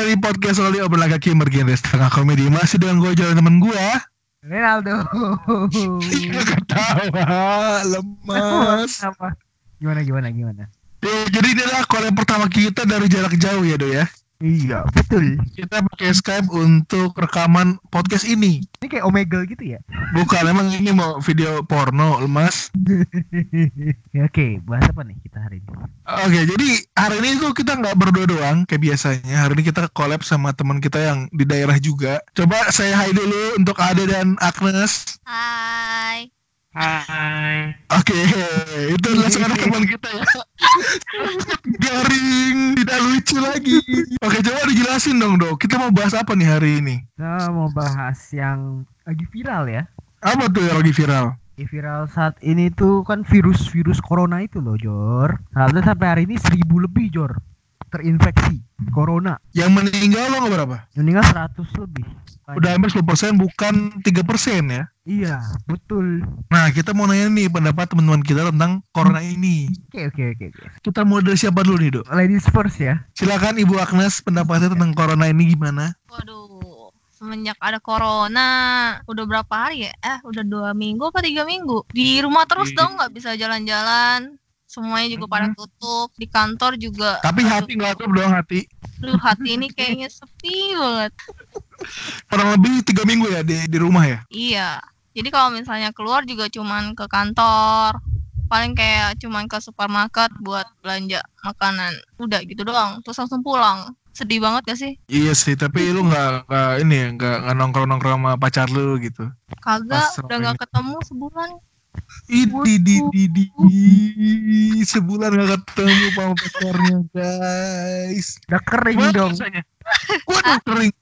selamat di podcast Oli Obrolan Kaki Bergenre Setengah Komedi Masih dengan gue jalan temen gue Ronaldo. Ketawa, lemas? Gimana gimana gimana? ya, Jadi ini adalah yang pertama kita dari jarak jauh ya Do ya Iya, betul. Kita pakai Skype untuk rekaman podcast ini Ini kayak Omegle gitu ya? Bukan, emang ini mau video porno, lemas ya Oke, bahas apa nih kita hari ini? Oke, jadi hari ini tuh kita nggak berdua doang kayak biasanya. Hari ini kita collab sama teman kita yang di daerah juga. Coba saya hai dulu untuk Ade dan Agnes. Hai. Hai. Oke, itu adalah sekarang teman kita ya. Garing, tidak lucu lagi. Oke, coba dijelasin dong, Dok. Kita mau bahas apa nih hari ini? Kita mau bahas yang lagi viral ya. Apa tuh yang lagi viral? Yang viral saat ini tuh kan virus-virus corona itu loh, Jor. Sampai sampai hari ini seribu lebih, Jor. Terinfeksi corona. Yang meninggal lo berapa? Meninggal 100 lebih. Udah hampir 10% bukan 3% ya. Iya, betul. Nah, kita mau nanya nih pendapat teman-teman kita tentang corona ini. Oke, oke, oke, oke. Kita mau dari siapa dulu nih, Dok? Ladies first ya. Silakan Ibu Agnes pendapatnya tentang corona ini gimana? Waduh. Semenjak ada corona, udah berapa hari ya? Eh, udah dua minggu apa tiga minggu? Di rumah terus Iya. dong, nggak bisa jalan-jalan. Semuanya juga pada tutup. Di kantor juga. Tapi aduh, hati nggak tutup dong hati. Aduh, hati ini kayaknya sepi banget. Kurang lebih tiga minggu ya di, di rumah ya. Iya. Jadi kalau misalnya keluar juga cuman ke kantor. Paling kayak cuman ke supermarket buat belanja makanan. Udah gitu doang. Terus langsung pulang. Sedih banget gak sih? Iya sih, tapi lu nggak nggak ini ya nggak nggak nongkrong nongkrong sama pacar lu gitu. Kagak, Pas udah rame gak ketemu sebulan. Idi di di di sebulan nggak ketemu sama pacarnya guys. Udah kering dong. Waduh kering.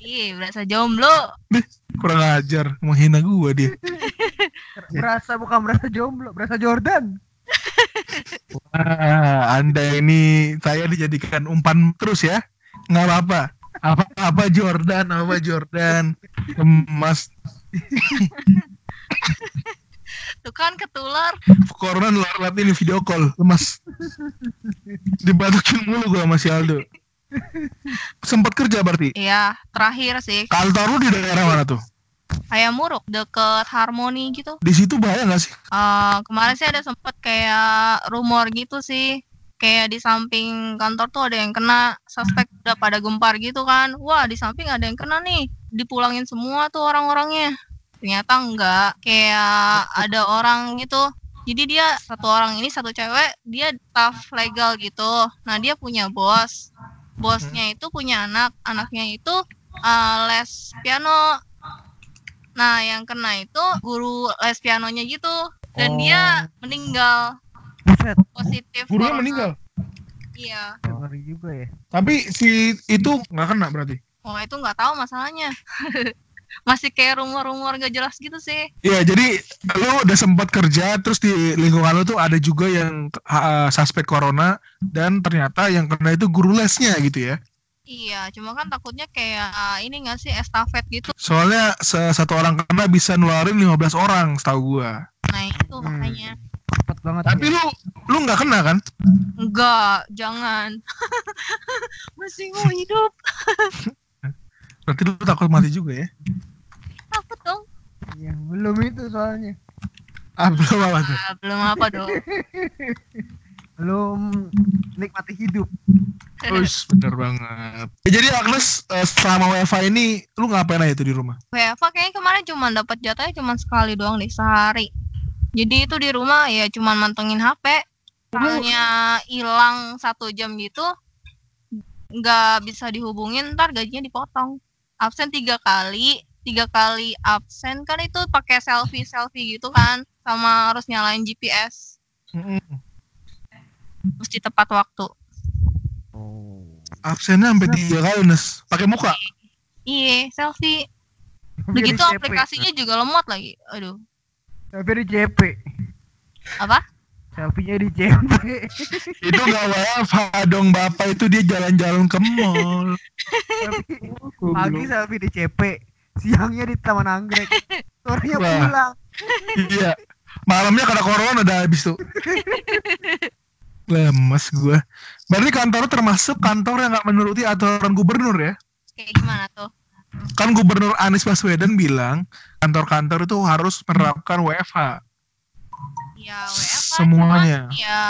Iya, berasa jomblo. Kurang ajar, menghina gua dia. Berasa bukan berasa jomblo, berasa Jordan. Wah, anda ini saya dijadikan umpan terus ya. Nggak apa-apa. Apa apa Jordan, apa Jordan. Emas Tuh kan ketular. Corona lewat ini video call lemas dibatukin mulu gua sama si Aldo sempat kerja berarti Iya, terakhir sih kantor lu di daerah mana tuh kayak muruk deket harmoni gitu. di situ bahaya nggak sih Eh kemarin sih ada sempet kayak rumor gitu sih. Kayak di samping kantor tuh ada yang kena suspek udah pada gempar gitu kan. Wah, di samping ada yang kena nih. Dipulangin semua tuh orang-orangnya. Ternyata enggak. Kayak ada orang gitu. Jadi dia satu orang ini satu cewek, dia staff legal gitu. Nah, dia punya bos. Bosnya itu punya anak, anaknya itu eh, les piano. Nah, yang kena itu guru les pianonya gitu. Dan dia meninggal Buset, positif. gurunya corona. meninggal Iya. ngeri juga ya. tapi si itu nggak kena berarti Wah, itu nggak tahu masalahnya. Masih kayak rumor-rumor gak jelas gitu sih. Iya jadi lu udah sempat kerja terus di lingkungan lu tuh ada juga yang uh, suspek corona dan ternyata yang kena itu guru lesnya gitu ya Iya, cuma kan takutnya kayak ah, ini nggak sih estafet gitu. soalnya satu orang kena bisa nularin 15 orang setahu gua Nah, itu Hmm. makanya. Cepet banget. tapi ya. lu lu nggak kena kan Enggak, jangan. Masih mau hidup. berarti lu takut mati juga ya Takut dong. Ya, belum itu soalnya. ah belum apa tuh Ah, belum apa dong. Belum nikmati hidup. Uish, bener banget. Ya, jadi Agnes eh, selama WFA ini lu ngapain aja tuh di rumah? WFA kayaknya kemarin cuma dapat jatahnya cuma sekali doang deh sehari. Jadi itu di rumah ya cuma mantengin HP. Misalnya hilang satu jam gitu, nggak bisa dihubungin, ntar gajinya dipotong. Absen tiga kali, tiga kali absen kan itu pakai selfie selfie gitu kan, sama harus nyalain GPS, mesti tepat waktu. Oh. Absennya sampai tiga kali Nes. Pakai muka. Iya, selfie. Di gitu CP. aplikasinya juga lemot lagi. Aduh. Selfie di CP. Apa? Selfie-nya di CP. Itu gak WFH dong bapak itu dia jalan-jalan ke mall. Pagi selfie di CP, siangnya di Taman Anggrek. Sorenya Wah. pulang. iya. Malamnya karena corona udah habis tuh. Lemes gua. Berarti kantor termasuk kantor yang gak menuruti aturan gubernur ya? Kayak gimana tuh? Kan gubernur Anies Baswedan bilang kantor-kantor itu harus menerapkan WFH. Ya WFH Semuanya. cuman ya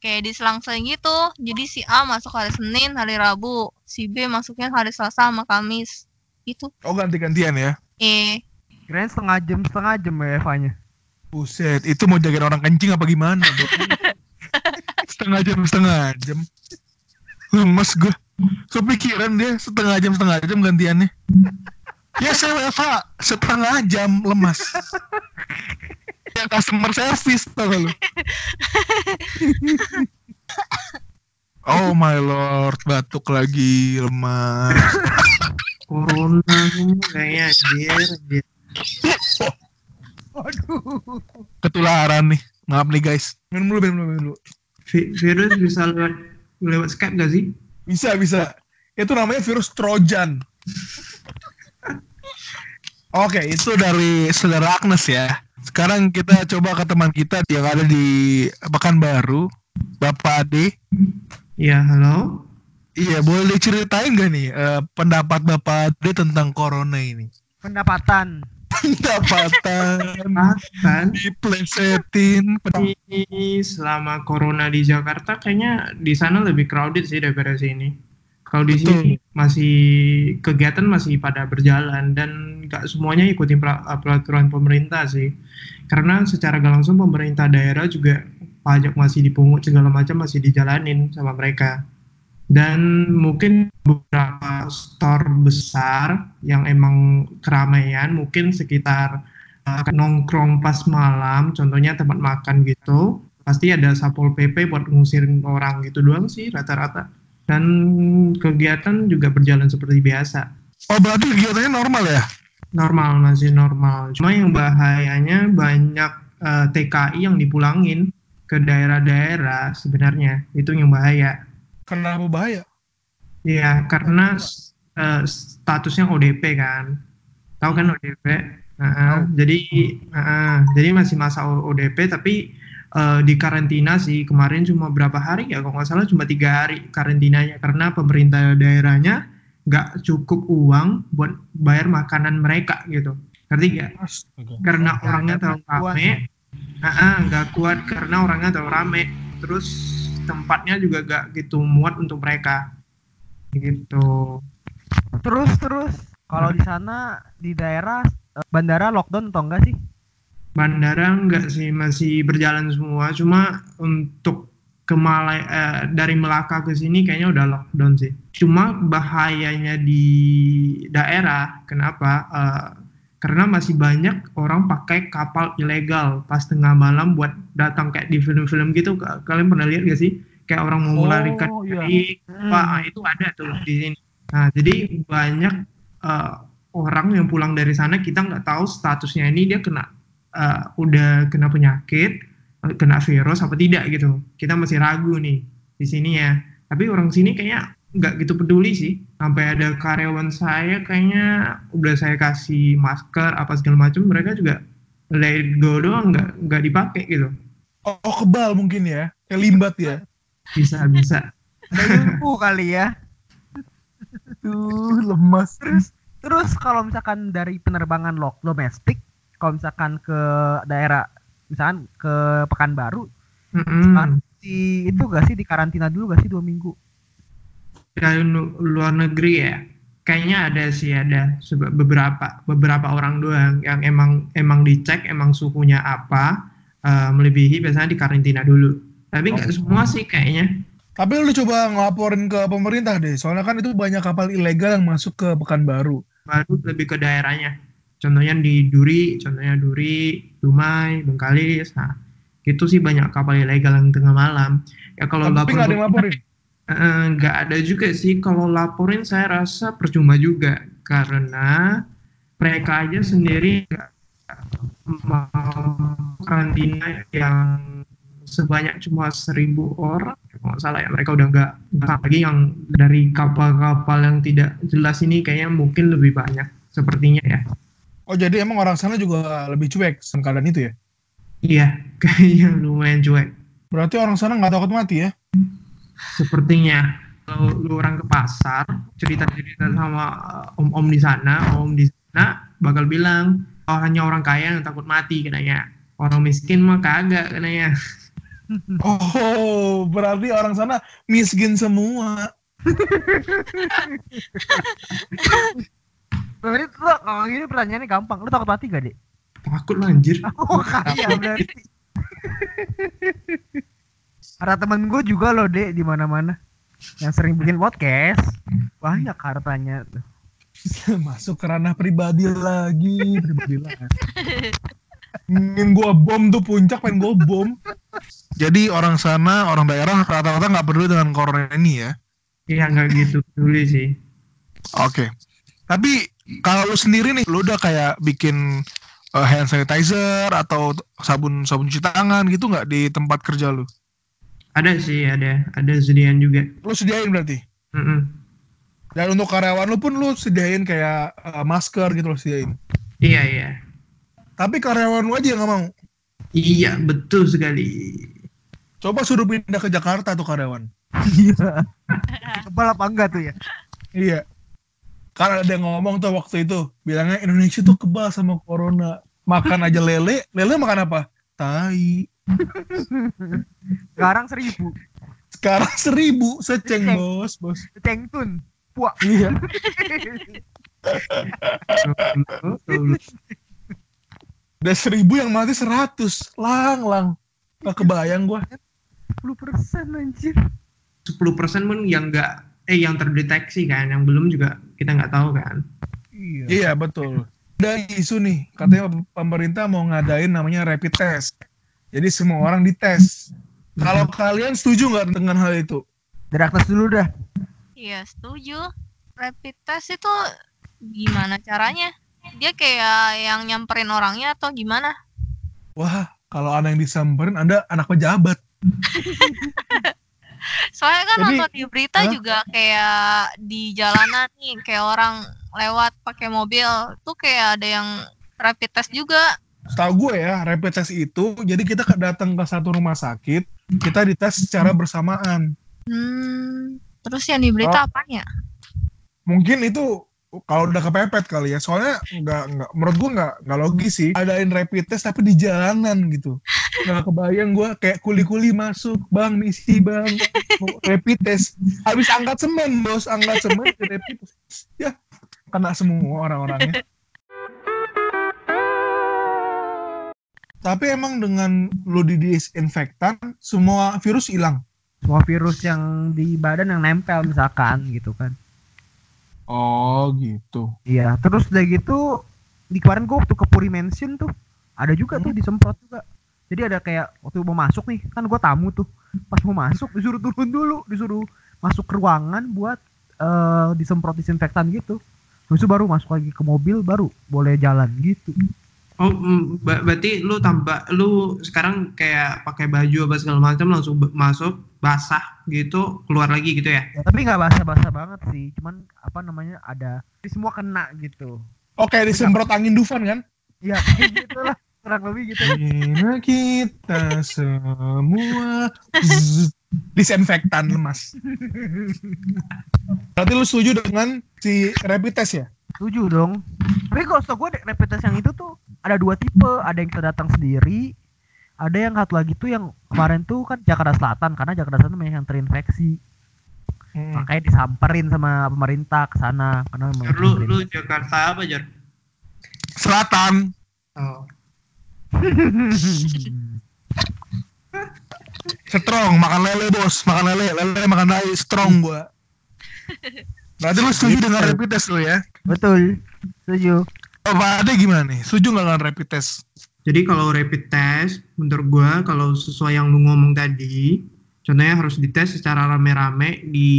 kayak diselang-seling gitu. Jadi si A masuk hari Senin, hari Rabu, si B masuknya hari Selasa sama Kamis. Itu. Oh ganti-gantian ya? Eh, Kirain setengah jam setengah jam WFH-nya. Buset, itu mau jagain orang kencing apa gimana? Bro? setengah jam, setengah jam. Lemes gue. Kepikiran dia setengah jam, setengah jam gantiannya. Ya saya WFH setengah jam lemas. Yang customer service tau gak lu? Oh my lord, batuk lagi, lemas. Corona kayaknya anjir. Waduh. Ketularan nih. Maaf nih guys. Minum dulu, minum dulu, minum dulu. Vi- Virus bisa lewat lewat Skype gak sih? Bisa, bisa. Itu namanya virus Trojan. Oke, itu dari saudara Agnes ya. Sekarang kita coba ke teman kita yang ada di Pekanbaru, Bapak Ade. Iya, halo. Iya, boleh diceritain gak nih eh, pendapat Bapak Ade tentang corona ini? Pendapatan. Pendapatan Bahkan diplesetin. ini selama corona di Jakarta kayaknya di sana lebih crowded sih daripada sini. Kalau di sini masih kegiatan masih pada berjalan dan nggak semuanya ikutin pra- peraturan pemerintah sih. Karena secara gak langsung pemerintah daerah juga pajak masih dipungut segala macam masih dijalanin sama mereka. Dan mungkin beberapa store besar yang emang keramaian mungkin sekitar uh, nongkrong pas malam, contohnya tempat makan gitu, pasti ada satpol pp buat ngusirin orang gitu doang sih rata-rata. Dan kegiatan juga berjalan seperti biasa, Oh, berarti kegiatannya normal ya? Normal masih normal. Cuma yang bahayanya banyak eh, TKI yang dipulangin ke daerah-daerah sebenarnya itu yang bahaya. Kenapa bahaya? Iya, karena eh, statusnya ODP kan. Tahu kan ODP? Heeh, jadi heeh, jadi masih masa ODP tapi eh, di karantina sih kemarin cuma berapa hari ya kalau nggak salah cuma tiga hari karantinanya karena pemerintah daerahnya nggak cukup uang buat bayar makanan mereka gitu. Ngerti nggak? Karena orangnya terlalu rame. Heeh, nggak kuat karena orangnya terlalu rame. Terus tempatnya juga nggak gitu muat untuk mereka. Gitu. Terus terus kalau di sana di daerah eh, bandara lockdown atau enggak sih? Bandara enggak sih masih berjalan semua. Cuma untuk ke Malai eh, dari Melaka ke sini kayaknya udah lockdown sih. Cuma bahayanya di daerah kenapa? Eh, karena masih banyak orang pakai kapal ilegal pas tengah malam buat datang kayak di film-film gitu. Ka- Kalian pernah lihat gak sih? Kayak orang mau Oh, melarikan iya. diri. Pak, ah, itu ada tuh di sini. Nah, jadi banyak eh, orang yang pulang dari sana kita nggak tahu statusnya ini dia kena eh, udah kena penyakit, kena virus apa tidak gitu. Kita masih ragu nih di sini ya. Tapi orang sini kayaknya nggak gitu peduli sih. Sampai ada karyawan saya kayaknya udah saya kasih masker apa segala macam, mereka juga let go doang nggak nggak dipakai gitu. Oh, oh, kebal mungkin ya? Kayak limbat ya? Bisa bisa. Ada ilmu kali ya. Tuh, lemas. Terus terus kalau misalkan dari penerbangan lok domestik, kalau misalkan ke daerah misalkan ke Pekanbaru, Mm-mm. kan di itu gak sih di karantina dulu gak sih dua minggu? dari luar negeri ya kayaknya ada sih ada beberapa beberapa orang doang yang emang emang dicek emang suhunya apa eh, melebihi biasanya di karantina dulu tapi nggak semua sih kayaknya Tapi lu coba ngelaporin ke pemerintah deh, soalnya kan itu banyak kapal ilegal yang masuk ke Pekanbaru. baru lebih ke daerahnya contohnya di Duri contohnya Duri Dumai Bengkalis nah itu sih banyak kapal ilegal yang tengah malam. Ya kalau Tapi lapor nggak ada yang laporin. Nggak ada juga sih. Kalau laporin saya rasa percuma juga karena mereka aja sendiri mau karantina yang sebanyak cuma seribu orang. Kalau nggak salah ya mereka udah nggak nggak lagi yang dari kapal-kapal yang tidak jelas ini kayaknya mungkin lebih banyak sepertinya ya Oh jadi emang orang sana juga lebih cuek sama keadaan itu ya? iya kayaknya lumayan cuek Berarti orang sana nggak takut mati ya? sepertinya kalau lu orang ke pasar cerita-cerita sama uh, om-om di sana om di sana bakal bilang oh hanya orang kaya yang takut mati katanya orang miskin mah kagak katanya Oh berarti orang sana miskin semua. Berarti tuh kalau gini pertanyaannya gampang. Lu takut mati gak, Dek? takut lu anjir Oh, kaya berarti. Ada temen gue juga loh, Dek, di mana-mana. Yang sering bikin podcast. Banyak hartanya tuh. Masuk ke ranah pribadi lagi, pribadi lagi. Ingin gua bom tuh puncak pengen gua bom. Jadi orang sana, orang daerah rata-rata nggak peduli dengan corona ini ya. iya nggak gitu peduli sih Oke. Tapi kalau lu sendiri nih, lu udah kayak bikin uh, hand sanitizer atau sabun sabun cuci tangan gitu nggak di tempat kerja lu? ada sih ada ada sediaan juga Lu sediain berarti? Mm-mm. Dan untuk karyawan lu pun lu sediain kayak uh, masker gitu lu sediain. iya iya Tapi karyawan lu aja yang nggak mau. iya betul sekali Coba suruh pindah ke Jakarta tuh karyawan. Iya. Kebal apa enggak tuh ya? Iya. Karena ada yang ngomong tuh waktu itu, bilangnya Indonesia tuh kebal sama corona. Makan aja lele, lele makan apa? Tai. Sekarang seribu. Sekarang seribu, seceng Seceng. bos, bos. Cengtun. Puak. Iya. Udah seribu yang mati seratus, lang lang. Gak kebayang gua. 10 persen anjir. 10% pun yang nggak eh yang terdeteksi kan yang belum juga kita nggak tahu kan Iya. Iya betul. Ada isu nih, katanya pemerintah mau ngadain namanya rapid test. Jadi semua orang dites. Kalau kalian setuju nggak dengan hal itu? Dari atas dulu dah. Iya, setuju. Rapid test itu gimana caranya? Dia kayak yang nyamperin orangnya atau gimana? Wah, kalau ada yang disamperin, Anda anak pejabat. Soalnya kan Jadi- nonton di berita Hah? juga kayak di jalanan nih, kayak orang lewat pakai mobil, tuh kayak ada yang rapid test juga. Setahu gue ya, rapid test itu, jadi kita datang ke satu rumah sakit, kita dites secara bersamaan. Hmm, terus yang di berita Oh. apanya? Mungkin itu kalau udah kepepet kali ya, soalnya nggak nggak menurut gue nggak nggak logis sih. Adain rapid test tapi di jalanan gitu. Nggak kebayang gue kayak kuli-kuli masuk, bang misi bang, rapid test. Habis angkat semen bos, angkat semen rapid test. Ya kena semua orang-orangnya. Tapi emang dengan lu di disinfektan, semua virus hilang. Semua virus yang di badan yang nempel misalkan gitu kan. Oh gitu. Iya, terus udah gitu di kemarin gue waktu ke Puri Mansion tuh ada juga tuh disemprot juga. Jadi ada kayak waktu mau masuk nih, kan gue tamu tuh. Pas mau masuk disuruh turun dulu, disuruh masuk ke ruangan buat eh, disemprot disinfektan gitu. Habis itu baru masuk lagi ke mobil baru boleh jalan gitu. Oh mm, berarti lu tambah lu sekarang kayak pakai baju apa segala macam langsung masuk basah gitu keluar lagi gitu ya Ya, tapi nggak basah-basah banget sih, cuman apa namanya ada jadi semua kena gitu. Oke, disemprot angin Dufan kan? Iya, gitu lah. Kurang lebih gitu. Bina kita semua Zzz. disinfektan mas. Berarti lu setuju dengan si rapid test ya? Setuju dong. Tapi kalau setahu gue rapid test yang itu tuh ada dua tipe, ada yang kita datang sendiri, ada yang satu lagi tuh yang kemarin tuh kan Jakarta Selatan karena Jakarta Selatan banyak yang terinfeksi. Hmm. Makanya disamperin sama pemerintah ke sana karena lu lu Jakarta apa Jar Selatan. oh Strong, makan lele bos, makan lele, lele makan lele, strong gua. Berarti lu setuju dengan rapid test lu ya? Betul. Setuju. Oh, Pak Ade gimana nih? Setuju nggak dengan rapid test? jadi kalau rapid test menurut gua kalau sesuai yang lu ngomong tadi contohnya harus dites secara rame-rame di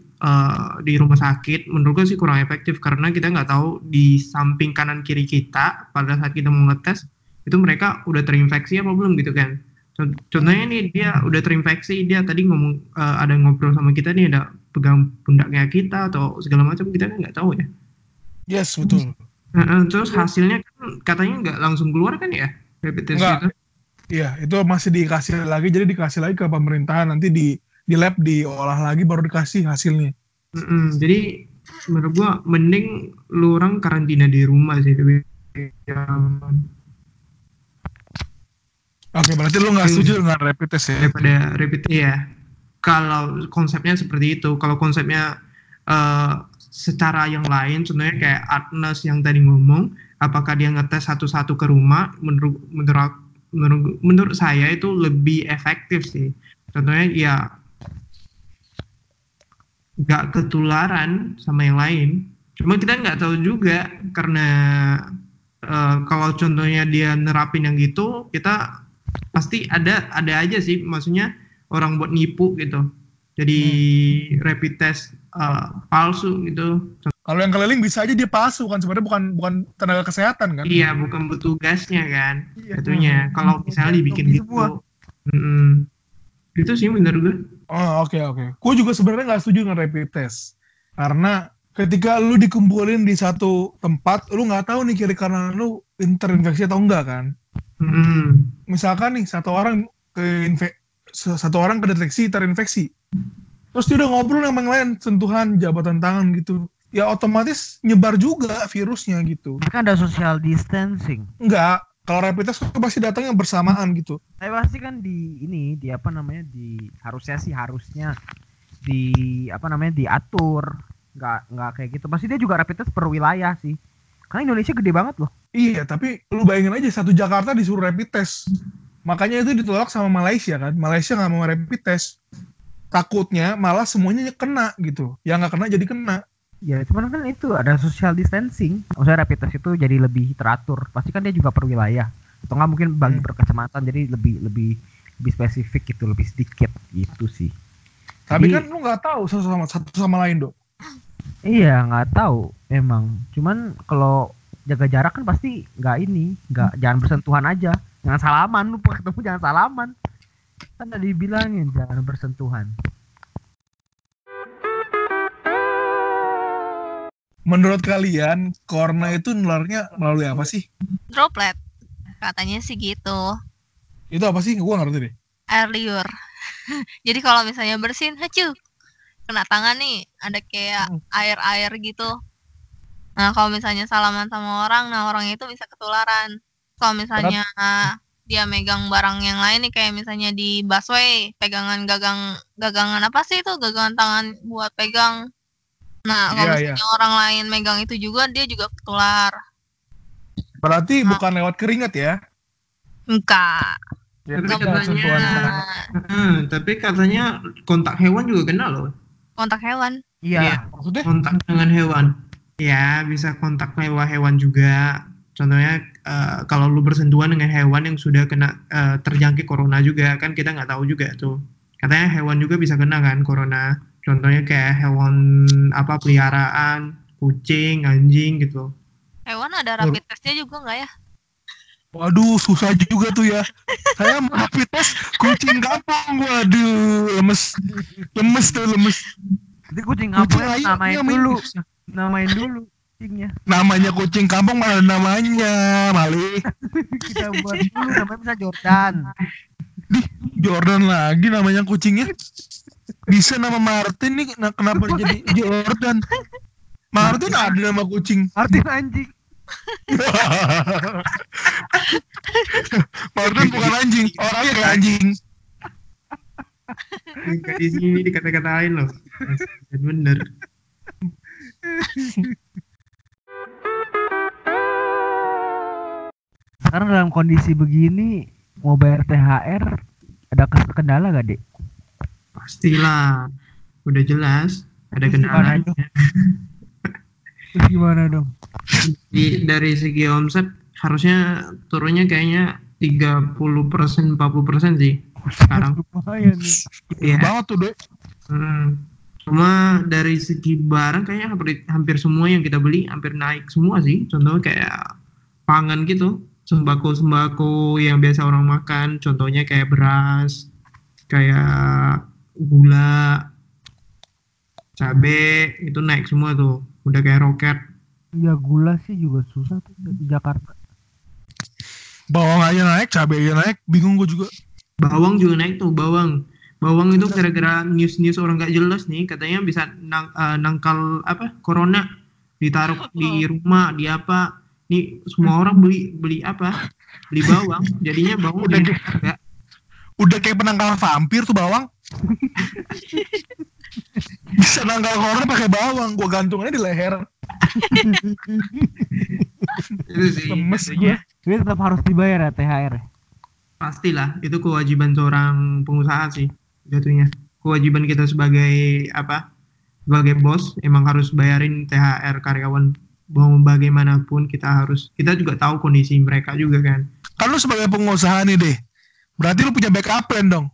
eh, di rumah sakit menurut gue sih kurang efektif karena kita nggak tahu di samping kanan kiri kita pada saat kita mau ngetes itu mereka udah terinfeksi apa belum gitu kan Con- contohnya nih dia udah terinfeksi dia tadi ngomong eh, ada ngobrol sama kita nih ada pegang pundaknya kita atau segala macam kita kan nggak tahu ya Yes, betul. Terus hasilnya kan katanya nggak langsung keluar kan ya rapid test Nggak. itu Iya, itu masih dikasih lagi, jadi dikasih lagi ke pemerintahan nanti di di lab diolah lagi baru dikasih hasilnya. Mm-mm, jadi menurut gua mending lu orang karantina di rumah sih lebih Oke, berarti lu nggak Hmm. setuju dengan rapid test ya? daripada rapid ya. Kalau konsepnya seperti itu, kalau konsepnya eh, secara yang lain, contohnya kayak Agnes yang tadi ngomong, apakah dia ngetes satu-satu ke rumah? Menurut menurut menurut, menurut saya itu lebih efektif sih. Contohnya ya nggak ketularan sama yang lain. Cuma kita nggak tahu juga karena eh, kalau contohnya dia nerapin yang gitu, kita pasti ada ada aja sih, maksudnya orang buat nipu gitu. Jadi rapid test eh, palsu gitu. Kalau yang keliling bisa aja dia palsu kan sebenarnya bukan bukan tenaga kesehatan kan? Iya, bukan petugasnya kan, Iya. jatuhnya. Kalau misalnya dibikin gitu, semua. Mm-mm. itu sih bener gue. Oh oke oke. Gue juga sebenarnya nggak setuju dengan rapid test karena ketika lu dikumpulin di satu tempat, lu nggak tahu nih kiri kanan lu terinfeksi atau enggak kan? Mm. Misalkan nih satu orang ke satu orang kedeteksi terinfeksi, terus dia udah ngobrol sama yang lain sentuhan jabatan tangan gitu, ya otomatis nyebar juga virusnya gitu. Kan ada social distancing. Enggak, kalau rapid test pasti datangnya bersamaan gitu. Tapi pasti kan di ini di apa namanya di harusnya sih harusnya di apa namanya diatur nggak nggak kayak gitu pasti dia juga rapid test per wilayah sih karena Indonesia gede banget loh Iya, tapi lu bayangin aja satu Jakarta disuruh rapid test. Makanya itu ditolak sama Malaysia kan. Malaysia nggak mau rapid test. Takutnya malah semuanya kena gitu. Yang nggak kena jadi kena. ya cuman kan itu ada social distancing maksudnya rapid test itu jadi lebih teratur pasti kan dia juga per wilayah atau nggak mungkin bagi Hmm. per kecamatan jadi lebih lebih lebih spesifik gitu lebih sedikit gitu sih Tapi Jadi- kan lu nggak tahu satu sama satu sama lain dong. Iya nggak tahu emang. Cuman kalau jaga jarak kan pasti nggak ini, nggak jangan bersentuhan aja, jangan salaman lu ketemu jangan salaman. Kan tadi dibilangin jangan bersentuhan. Menurut kalian, corona itu nularnya melalui apa sih? Droplet. Katanya sih gitu. Itu apa sih? Gua nggak ngerti deh. Air liur. Jadi kalau misalnya bersin, hacu. Kena tangan nih, ada kayak air-air gitu. Nah, kalau misalnya salaman sama orang, nah orang itu bisa ketularan. Kalau misalnya ah, dia megang barang yang lain nih kayak misalnya di busway, pegangan gagang gagangan apa sih itu? Gagangan tangan buat pegang. Nah, kalau Iya, misalnya orang lain megang itu juga dia juga ketular. Berarti Ah. bukan lewat keringat ya? Enggak. Ya, Tapi katanya-. Nah, Hmm, tapi katanya kontak hewan juga kena loh. kontak hewan. Iya. Maksudnya? Kontak dengan hewan. Ya, bisa kontak lewat hewan juga. Contohnya eh, kalau lu bersentuhan dengan hewan yang sudah kena eh, terjangkit corona juga kan kita nggak tahu juga tuh. Katanya hewan juga bisa kena kan corona. Contohnya kayak hewan apa peliharaan, kucing, anjing gitu. Hewan ada rapid testnya juga nggak ya? Waduh, susah juga tuh ya. Saya mau rapid test kucing kampung. Waduh, lemes. Lemes tuh, lemes. Jadi kucing kampung namain main dulu, namain dulu kucingnya. Namanya kucing kampung mana namanya, Mali. Kita buat dulu namanya bisa Jordan. Jordan lagi namanya kucingnya. Bisa nama Martin nih, nah, kenapa jadi Jordan? Martin ada nama kucing. Martin anjing. Martin bukan anjing, orangnya kayak anjing. Di sini dikata-katain loh. Bener. Sekarang dalam kondisi begini mau bayar THR ada kendala gak dek? Pastilah. Udah jelas ada Terus gimana. Terus gimana dong? Di, dari segi omset harusnya turunnya kayaknya 30% 40% sih. sekarang. Lumayan ya. Iya. banget tuh, Dek. Hmm. Cuma dari segi barang kayaknya hampir, hampir semua yang kita beli hampir naik semua sih. Contohnya kayak pangan gitu, sembako-sembako yang biasa orang makan. Contohnya kayak beras, kayak gula, cabe itu naik semua tuh. Udah kayak roket. Ya gula sih juga susah tuh di Jakarta. Bawang aja naik, cabai aja naik, bingung gue juga. Bawang juga naik tuh, bawang. Bawang itu gara-gara news-news orang gak jelas nih, katanya bisa nang- eh, nangkal apa? Corona ditaruh di rumah, di apa? Nih semua orang beli beli apa? Beli bawang, jadinya bawang Udah deh. harga. Udah kayak penangkal vampir tuh bawang. Bisa nangkal corona pakai bawang, gua gantungnya di leher. Itu sih. Lemes Ini tetap harus dibayar ya THR. ya? pastilah itu kewajiban seorang pengusaha sih jatuhnya. Kewajiban kita sebagai apa? Sebagai bos emang harus bayarin THR karyawan mau bagaimanapun kita harus kita juga tahu kondisi mereka juga kan. Lu sebagai pengusaha nih deh. Berarti lu punya backup plan dong.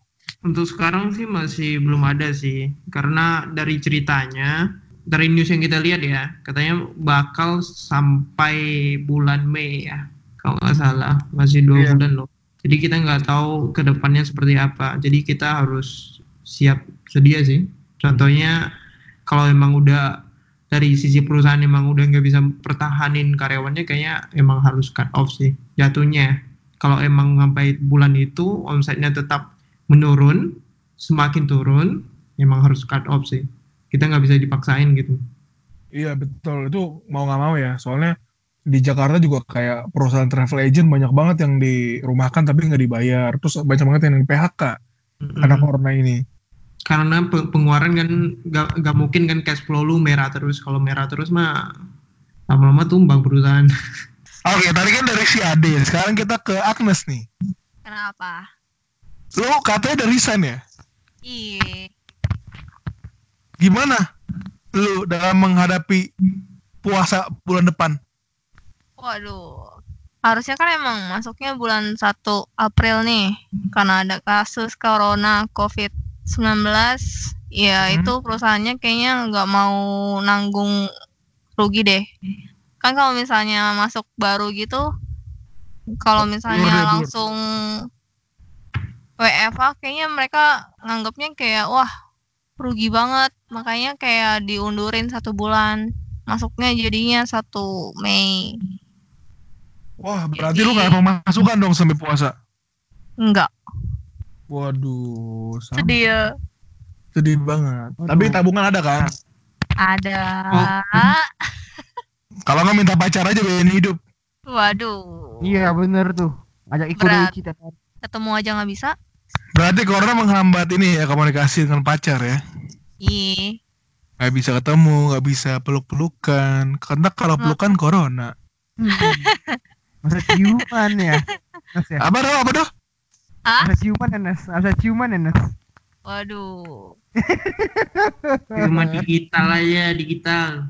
Untuk sekarang sih masih belum ada sih, karena dari ceritanya, dari news yang kita lihat ya, katanya bakal sampai bulan Mei ya, kalau nggak salah, masih dua Iya. bulan loh. Jadi kita nggak tahu ke depannya seperti apa. Jadi kita harus siap sedia sih. Contohnya kalau emang udah dari sisi perusahaan emang udah nggak bisa pertahanin karyawannya, kayaknya emang harus cut off sih jatuhnya. Kalau emang sampai bulan itu omsetnya tetap menurun, semakin turun, emang harus cut off sih. Kita nggak bisa dipaksain gitu. Iya betul, itu mau nggak mau ya. Soalnya di Jakarta juga kayak perusahaan travel agent banyak banget yang dirumahkan tapi nggak dibayar. Terus banyak banget yang di PHK karena Mm-mm. corona ini. Karena pe- pengeluaran kan nggak nggak mungkin kan cash flow lu merah terus. Kalau merah terus mah lama-lama tumbang perusahaan. Oke, tadi kan dari si Ade. Sekarang kita ke Agnes nih. Kenapa? Lu katanya dari resign ya? Iya. Gimana lu dalam menghadapi puasa bulan depan? Waduh. Harusnya kan emang masuknya bulan 1 April nih. Karena ada kasus corona COVID-19. Ya Hmm. itu perusahaannya kayaknya nggak mau nanggung rugi deh. Kan kalau misalnya masuk baru gitu. Kalau misalnya langsung WFA kayaknya mereka nganggapnya kayak wah rugi banget. Makanya kayak diundurin satu bulan. Masuknya jadinya 1 Mei. Wah, berarti lu gak ada pemasukan dong sampai puasa. Enggak. Waduh, sama. Sedih ya. sedih banget. Waduh. Tapi tabungan ada kan? Ada. Kalau nggak minta pacar aja biayain hidup. Waduh. Iya bener tuh. Ajak ikut Berat. dari cita Ketemu aja nggak bisa. Berarti corona menghambat ini ya komunikasi dengan pacar ya. Ih. Gak bisa ketemu, gak bisa peluk-pelukan. Karena kalau pelukan corona. Masa ciuman ya. Mas ya. Apa doh? Apa doh? Ah? Masa ciuman ya Nas. Masa ciuman ya Nas. Waduh. Cuma digital aja, digital.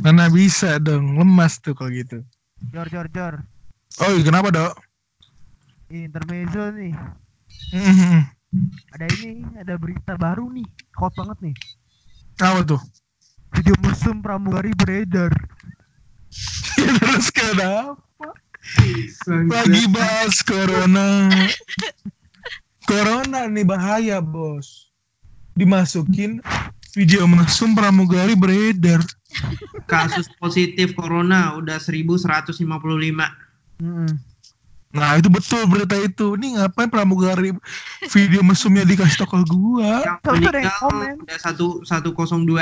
Mana bisa dong, lemas tuh kalau gitu. Jor jor jor. Oh iya, kenapa dok? Intermezzo nih. Mhm. Ada ini, ada berita baru nih. Hot banget nih. Apa tuh? Video mesum pramugari beredar. Terus kenapa? Lagi bahas corona. Corona nih bahaya bos. Dimasukin video mesum pramugari beredar. Kasus positif corona udah 1155. Mm-mm. Nah itu betul berita itu. Ini ngapain pramugari video mesumnya dikasih ke gua? Yang meninggal udah satu 102.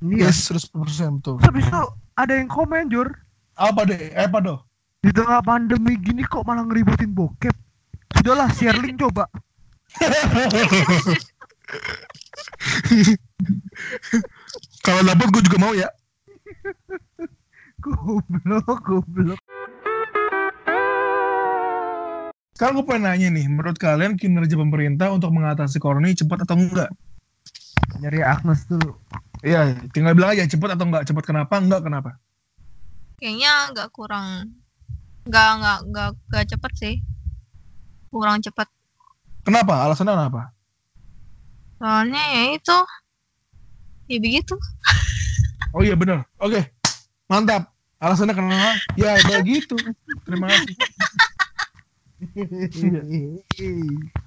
Iya. Yes, 100% betul. Terus habis itu ada yang komen Jor. Apa deh? Eh, Apa doh? Di tengah pandemi gini kok malah ngeributin bokep. Sudahlah share link coba. Kalau dapet gue juga mau ya. Goblok, goblok. Sekarang gue pengen nanya nih, menurut kalian kinerja pemerintah untuk mengatasi corona ini cepat atau enggak? Nyari Agnes dulu. Iya, tinggal bilang aja cepat atau enggak. Cepat kenapa? Enggak kenapa? Kayaknya nggak kurang. Nggak nggak nggak nggak cepet sih. Kurang cepet. Kenapa? Alasannya kenapa? Soalnya ya itu. Ya begitu. Oh iya benar. Oke. Mantap. Alasannya kenapa? Ya begitu. Terima kasih.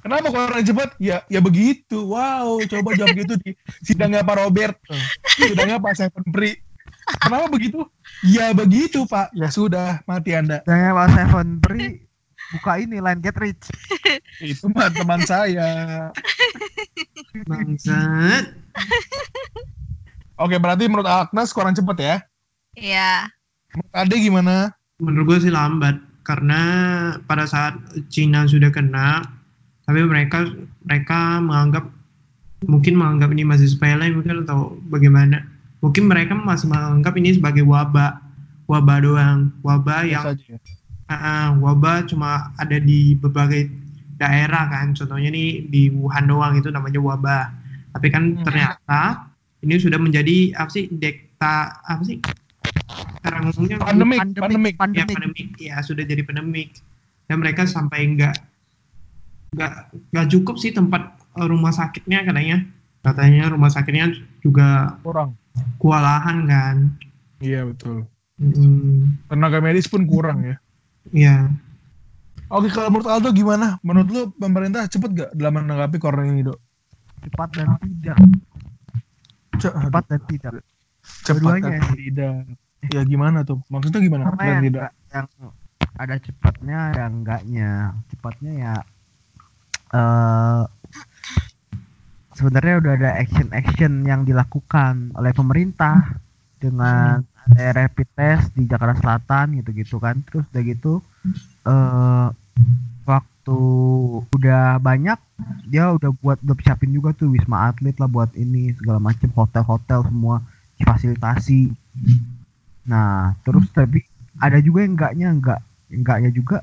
Kenapa orang cepat? Ya ya begitu. Wow, coba jawab gitu di sidangnya Pak Robert. Sidangnya Pak Seven Pri. Kenapa begitu? Ya begitu, Pak. Ya sudah, mati Anda. Jangan Pak Seven Pri buka ini line get rich. Itu mah teman saya. Bangsat. Oke, berarti menurut Agnes kurang cepet ya. Iya. Menurut Ade gimana? Menurut gue sih lambat karena pada saat Cina sudah kena, tapi mereka mereka menganggap mungkin menganggap ini masih sepele mungkin atau bagaimana. Mungkin mereka masih menganggap ini sebagai wabah, wabah doang, wabah yang Biasa aja ya. Ah, ah, wabah cuma ada di berbagai daerah kan. Contohnya nih di Wuhan doang itu namanya wabah. Tapi kan Hmm. ternyata ini sudah menjadi apa sih dekta apa sih? Sekarang ngomongnya Pandemik, pandemik. pandemik, ya pandemik. ya sudah jadi pandemik dan mereka sampai nggak nggak nggak cukup sih tempat rumah sakitnya katanya katanya rumah sakitnya juga Kurang. Kewalahan kan Iya, betul. Mm, Tenaga medis pun kurang ya. ya Oke, kalau menurut Aldo gimana? Menurut lu pemerintah cepet gak dalam menanggapi corona ini, Dok? Cepat dan tidak. Cepat dan tidak. cepat dan tidak. Ya gimana tuh? Maksudnya gimana? Yang, tidak. yang ada cepatnya, ada enggaknya. Cepatnya ya eh sebenarnya udah ada action-action yang dilakukan oleh pemerintah dengan ada rapid test di Jakarta Selatan gitu-gitu kan. Terus udah gitu eh waktu udah banyak dia udah buat udah siapin juga tuh wisma atlet lah buat ini segala macam hotel-hotel semua fasilitasi. Nah, terus tapi ada juga yang enggaknya enggak enggaknya juga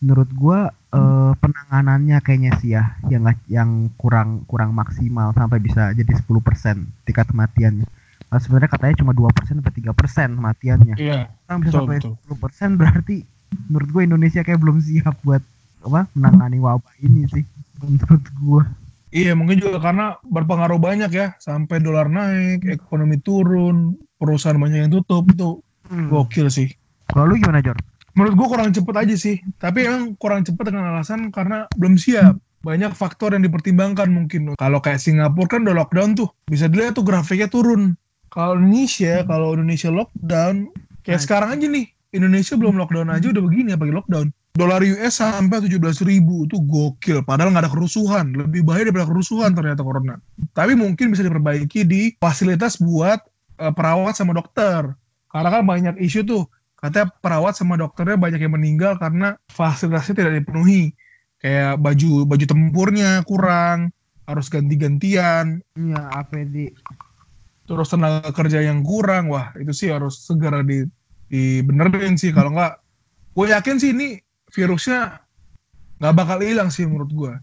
menurut gua eh, penanganannya kayaknya sih ya yang yang kurang kurang maksimal sampai bisa jadi 10% tingkat kematiannya. Nah, sebenarnya katanya cuma 2% sampai 3% kematiannya. Iya, Sekarang bisa betul, sampai betul. 10% berarti menurut gue Indonesia kayak belum siap buat apa menangani wabah ini sih menurut gua. Iya, mungkin juga karena berpengaruh banyak ya. Sampai dolar naik, ekonomi turun, perusahaan banyak yang tutup. Itu gokil sih. Kalau lu gimana Jor? Menurut gua kurang cepet aja sih. Tapi emang kurang cepet dengan alasan karena belum siap. Banyak faktor yang dipertimbangkan mungkin. Kalau kayak Singapura kan udah lockdown tuh. Bisa dilihat tuh grafiknya turun. Kalau Indonesia, kalau Indonesia lockdown, kayak Nah. sekarang aja nih. Indonesia belum lockdown aja udah begini apalagi lockdown. Dolar US sampai 17 ribu itu gokil. Padahal nggak ada kerusuhan. Lebih bahaya daripada kerusuhan ternyata corona. Tapi mungkin bisa diperbaiki di fasilitas buat eh, perawat sama dokter. Karena kan banyak isu tuh katanya perawat sama dokternya banyak yang meninggal karena fasilitasnya tidak dipenuhi. Kayak baju baju tempurnya kurang harus ganti-gantian. Iya, APD. terus tenaga kerja yang kurang wah itu sih harus segera di dibenerin sih. Kalau nggak gue yakin sih ini virusnya nggak bakal hilang sih menurut gue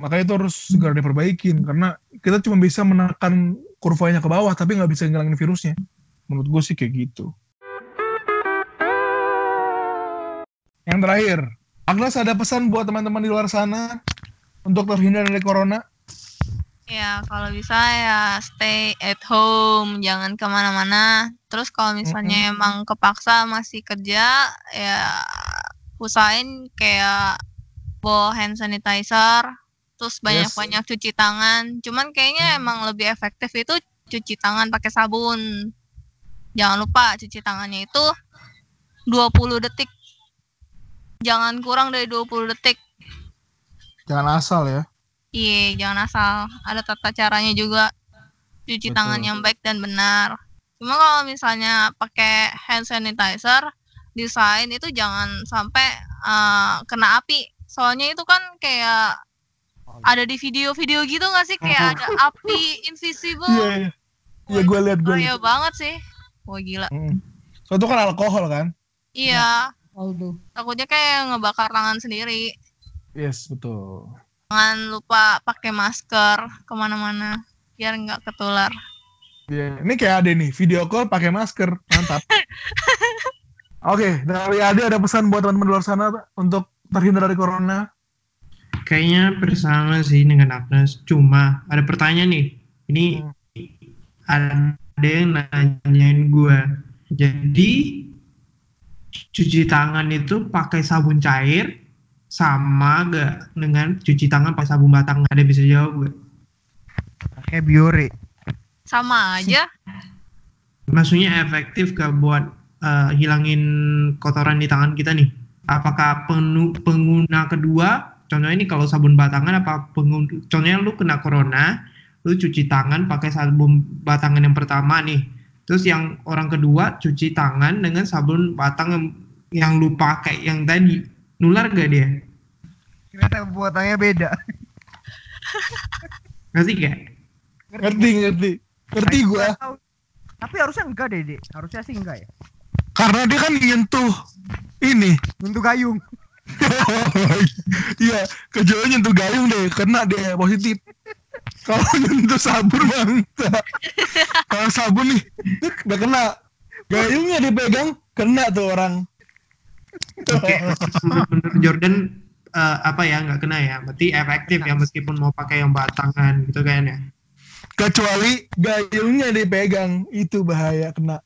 makanya itu harus segera diperbaikin karena kita cuma bisa menekan kurvanya ke bawah tapi nggak bisa ngilangin virusnya. Menurut gue sih kayak gitu yang terakhir Agnes ada pesan buat teman-teman di luar sana untuk terhindar dari corona Ya, kalau bisa ya stay at home, jangan ke mana-mana. Terus kalau misalnya emang kepaksa masih kerja, ya usahain kayak bawa hand sanitizer, terus banyak-banyak cuci tangan. Cuman kayaknya emang lebih efektif itu cuci tangan pakai sabun. Jangan lupa cuci tangannya itu 20 detik. Jangan kurang dari 20 detik. jangan asal ya Iya, jangan asal. Ada tata caranya juga. Cuci Betul. tangan yang baik dan benar. Cuma kalau misalnya pakai hand sanitizer, desain itu jangan sampai uh, kena api. Soalnya itu kan kayak ada di video-video gitu nggak sih? Kayak ada api invisible. Iya, iya. Iya, gue lihat gue. Bahaya banget sih. Wah gila. So, itu kan alkohol kan? Iya, Aldo. takutnya kayak ngebakar tangan sendiri. Yes, betul. Jangan lupa pakai masker ke mana-mana biar nggak ketular. Iya, Ini kayak Ade nih, video call pakai masker, mantap. Oke, dari Ade ada pesan buat teman-teman di luar sana untuk terhindar dari corona. Kayaknya bersama sih dengan Agnes. Cuma ada pertanyaan nih. Ini ada yang nanyain gue. Jadi cuci tangan itu pakai sabun cair sama gak dengan cuci tangan pakai sabun batang? Ada bisa jawab gak? Pakai biore. Sama aja. Maksudnya efektif gak buat eh, hilangin kotoran di tangan kita nih? Apakah penu- pengguna kedua, contohnya ini kalau sabun batangan apa pengguna, contohnya lu kena corona, lu cuci tangan pakai sabun batangan yang pertama nih. Terus yang orang kedua cuci tangan dengan sabun batang yang, yang lu pakai yang tadi. Nular gak dia? Ternyata buatannya beda. Ngerti gak? Ngerti, ngerti. Ngerti gua. Tapi harusnya enggak deh, Dek. Harusnya sih enggak ya. Karena dia kan nyentuh ini. Untuk gayung. Iya, kecuali nyentuh gayung deh, kena dia positif. Kalau nyentuh sabun bangsa. Kalau sabun nih, dik, udah kena. Gayungnya dipegang, kena tuh orang. Oke, menurut Jordan eh, apa ya nggak kena ya? Berarti efektif ya meskipun mau pakai yang batangan gitu kan ya? Kecuali gayungnya dipegang, itu bahaya kena.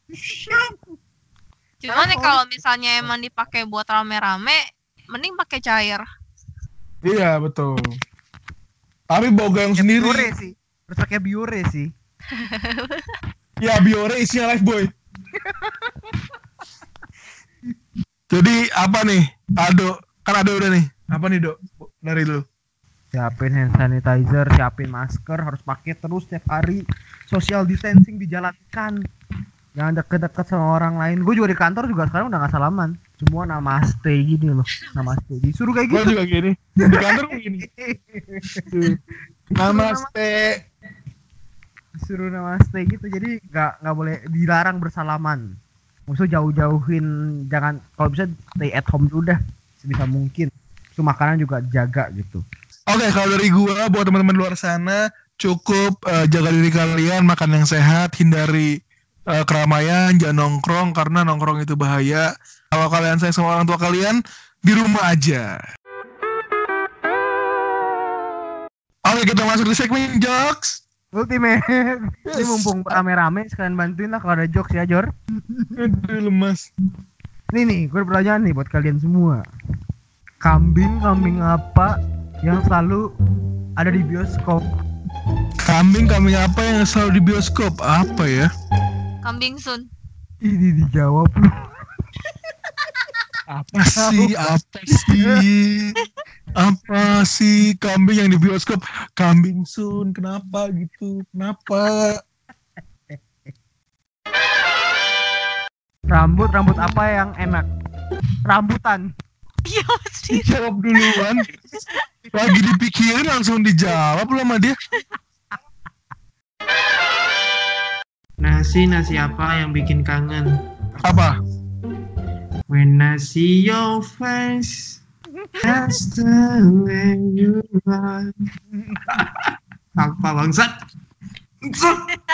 Cuman nih kalau misalnya emang dipakai buat rame-rame, mending pakai cair. Iya, betul. Tapi bawa gayung sendiri. biore sih. Harus pakai biore sih. Ya, biore isinya life boy. Jadi apa nih? Ado, kan ada udah nih. Apa nih, Dok? Dari dulu. Siapin hand sanitizer, siapin masker, harus pakai terus setiap hari. Social distancing dijalankan. Jangan deket-deket sama orang lain. Gue juga di kantor juga sekarang udah gak salaman. Semua namaste gini loh. Namaste. Disuruh kayak Gue gitu. juga gini. Di kantor gue gini. Namaste. Disuruh namaste gitu. Jadi gak, nggak boleh dilarang bersalaman. Maksudnya jauh-jauhin. Jangan, kalau bisa stay at home dulu dah. Sebisa mungkin. Itu makanan juga jaga gitu. Oke, kalau dari gua buat teman-teman luar sana cukup eh, jaga diri kalian, makan yang sehat, hindari eh, keramaian, jangan nongkrong karena nongkrong itu bahaya. Kalau kalian sayang sama orang tua kalian, di rumah aja. Oke, kita masuk di segmen jokes. Ultimate. Ini mumpung rame-rame sekalian bantuin lah kalau ada jokes ya Jor. Aduh, lemas. Nih nih, gue pertanyaan nih buat kalian semua. Kambing kambing apa yang selalu ada di bioskop? Kambing kambing apa yang selalu di bioskop? Apa ya? Kambing sun. Ini dijawab lu. Apa sih? Apa sih? Apa sih kambing yang di bioskop? Kambing Sun, kenapa gitu? Kenapa? Rambut rambut apa yang enak? Rambutan. Iya pasti. Dijawab duluan. Lagi dipikirin langsung dijawab lu sama dia. Nasi nasi apa yang bikin kangen? Apa? When I see your face, that's the way you are. Apa bangsat?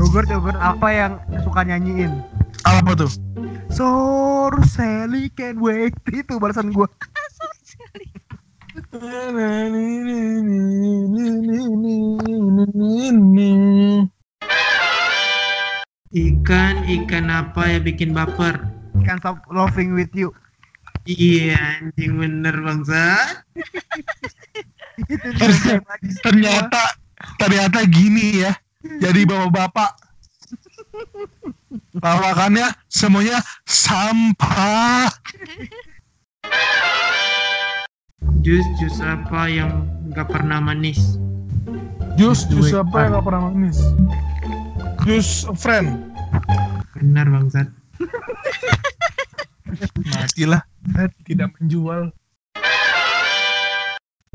Yogurt yogurt apa yang suka nyanyiin? Apa tuh? So Sally can wait itu balasan gua. Ikan ikan apa yang bikin baper? Can't stop laughing with you. Iya anjing bener. Itu dia. Ternyata ternyata gini ya. Jadi bapak-bapak lawakannya semuanya sampah. Jus jus apa yang nggak pernah manis? Jus, jus apa yang gak pernah manis? Jus friend. Benar bangsat. Matilah. Tidak menjual.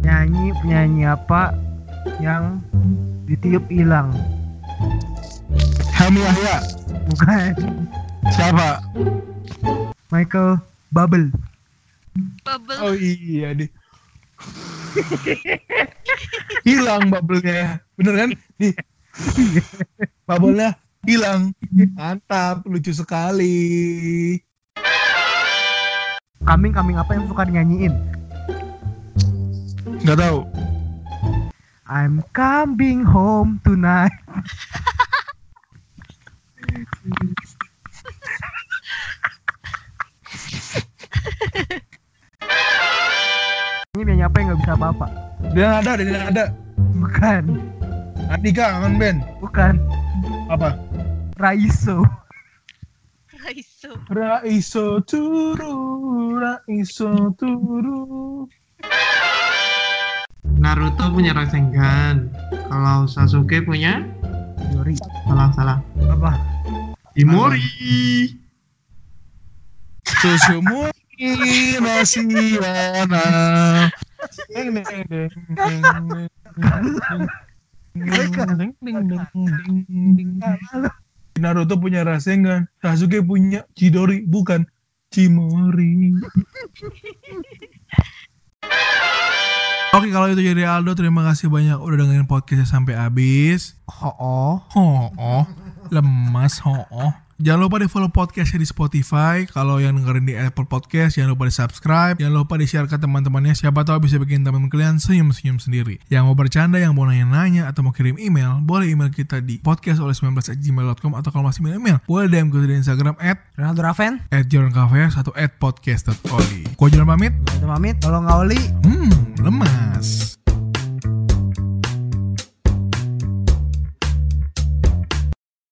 Nyanyi penyanyi apa yang ditiup hilang? Helmi Yahya. Bukan. Siapa? Michael Bubble. Bubble. Oh iya deh. hilang bubble-nya. Bener kan? Bubble-nya hilang. Mantap, lucu sekali. Kambing kambing apa yang suka dinyanyiin? Nggak tahu. I'm coming home tonight. Ini nyanyi apa yang nggak bisa apa-apa? Dia ada, dia ada. Bukan, Andika kangen band. bukan. Apa? Raiso. Raiso. Raiso turu, Raiso turu. Naruto punya Rasengan. Kalau Sasuke punya Yori. salah salah. Apa? Himori. Susumu nasi wana. Deng deng deng Naruto punya Rasengan, Sasuke punya Chidori, bukan Chimori. Oke kalau itu jadi Aldo terima kasih banyak udah dengerin podcastnya sampai habis. Oh, oh. Ho oh, lemas ho oh. Jangan lupa di follow podcastnya di Spotify. Kalau yang dengerin di Apple Podcast, jangan lupa di subscribe. Jangan lupa di share ke teman-temannya. Siapa tahu bisa bikin teman kalian senyum-senyum sendiri. Yang mau bercanda, yang mau nanya-nanya, atau mau kirim email, boleh email kita di podcast oleh 19 gmail.com atau kalau masih email, email boleh DM kita di Instagram at Ronaldo Raven, at atau at podcast.oli. Gua jalan pamit. udah pamit. Tolong Oli. Hmm, lemas.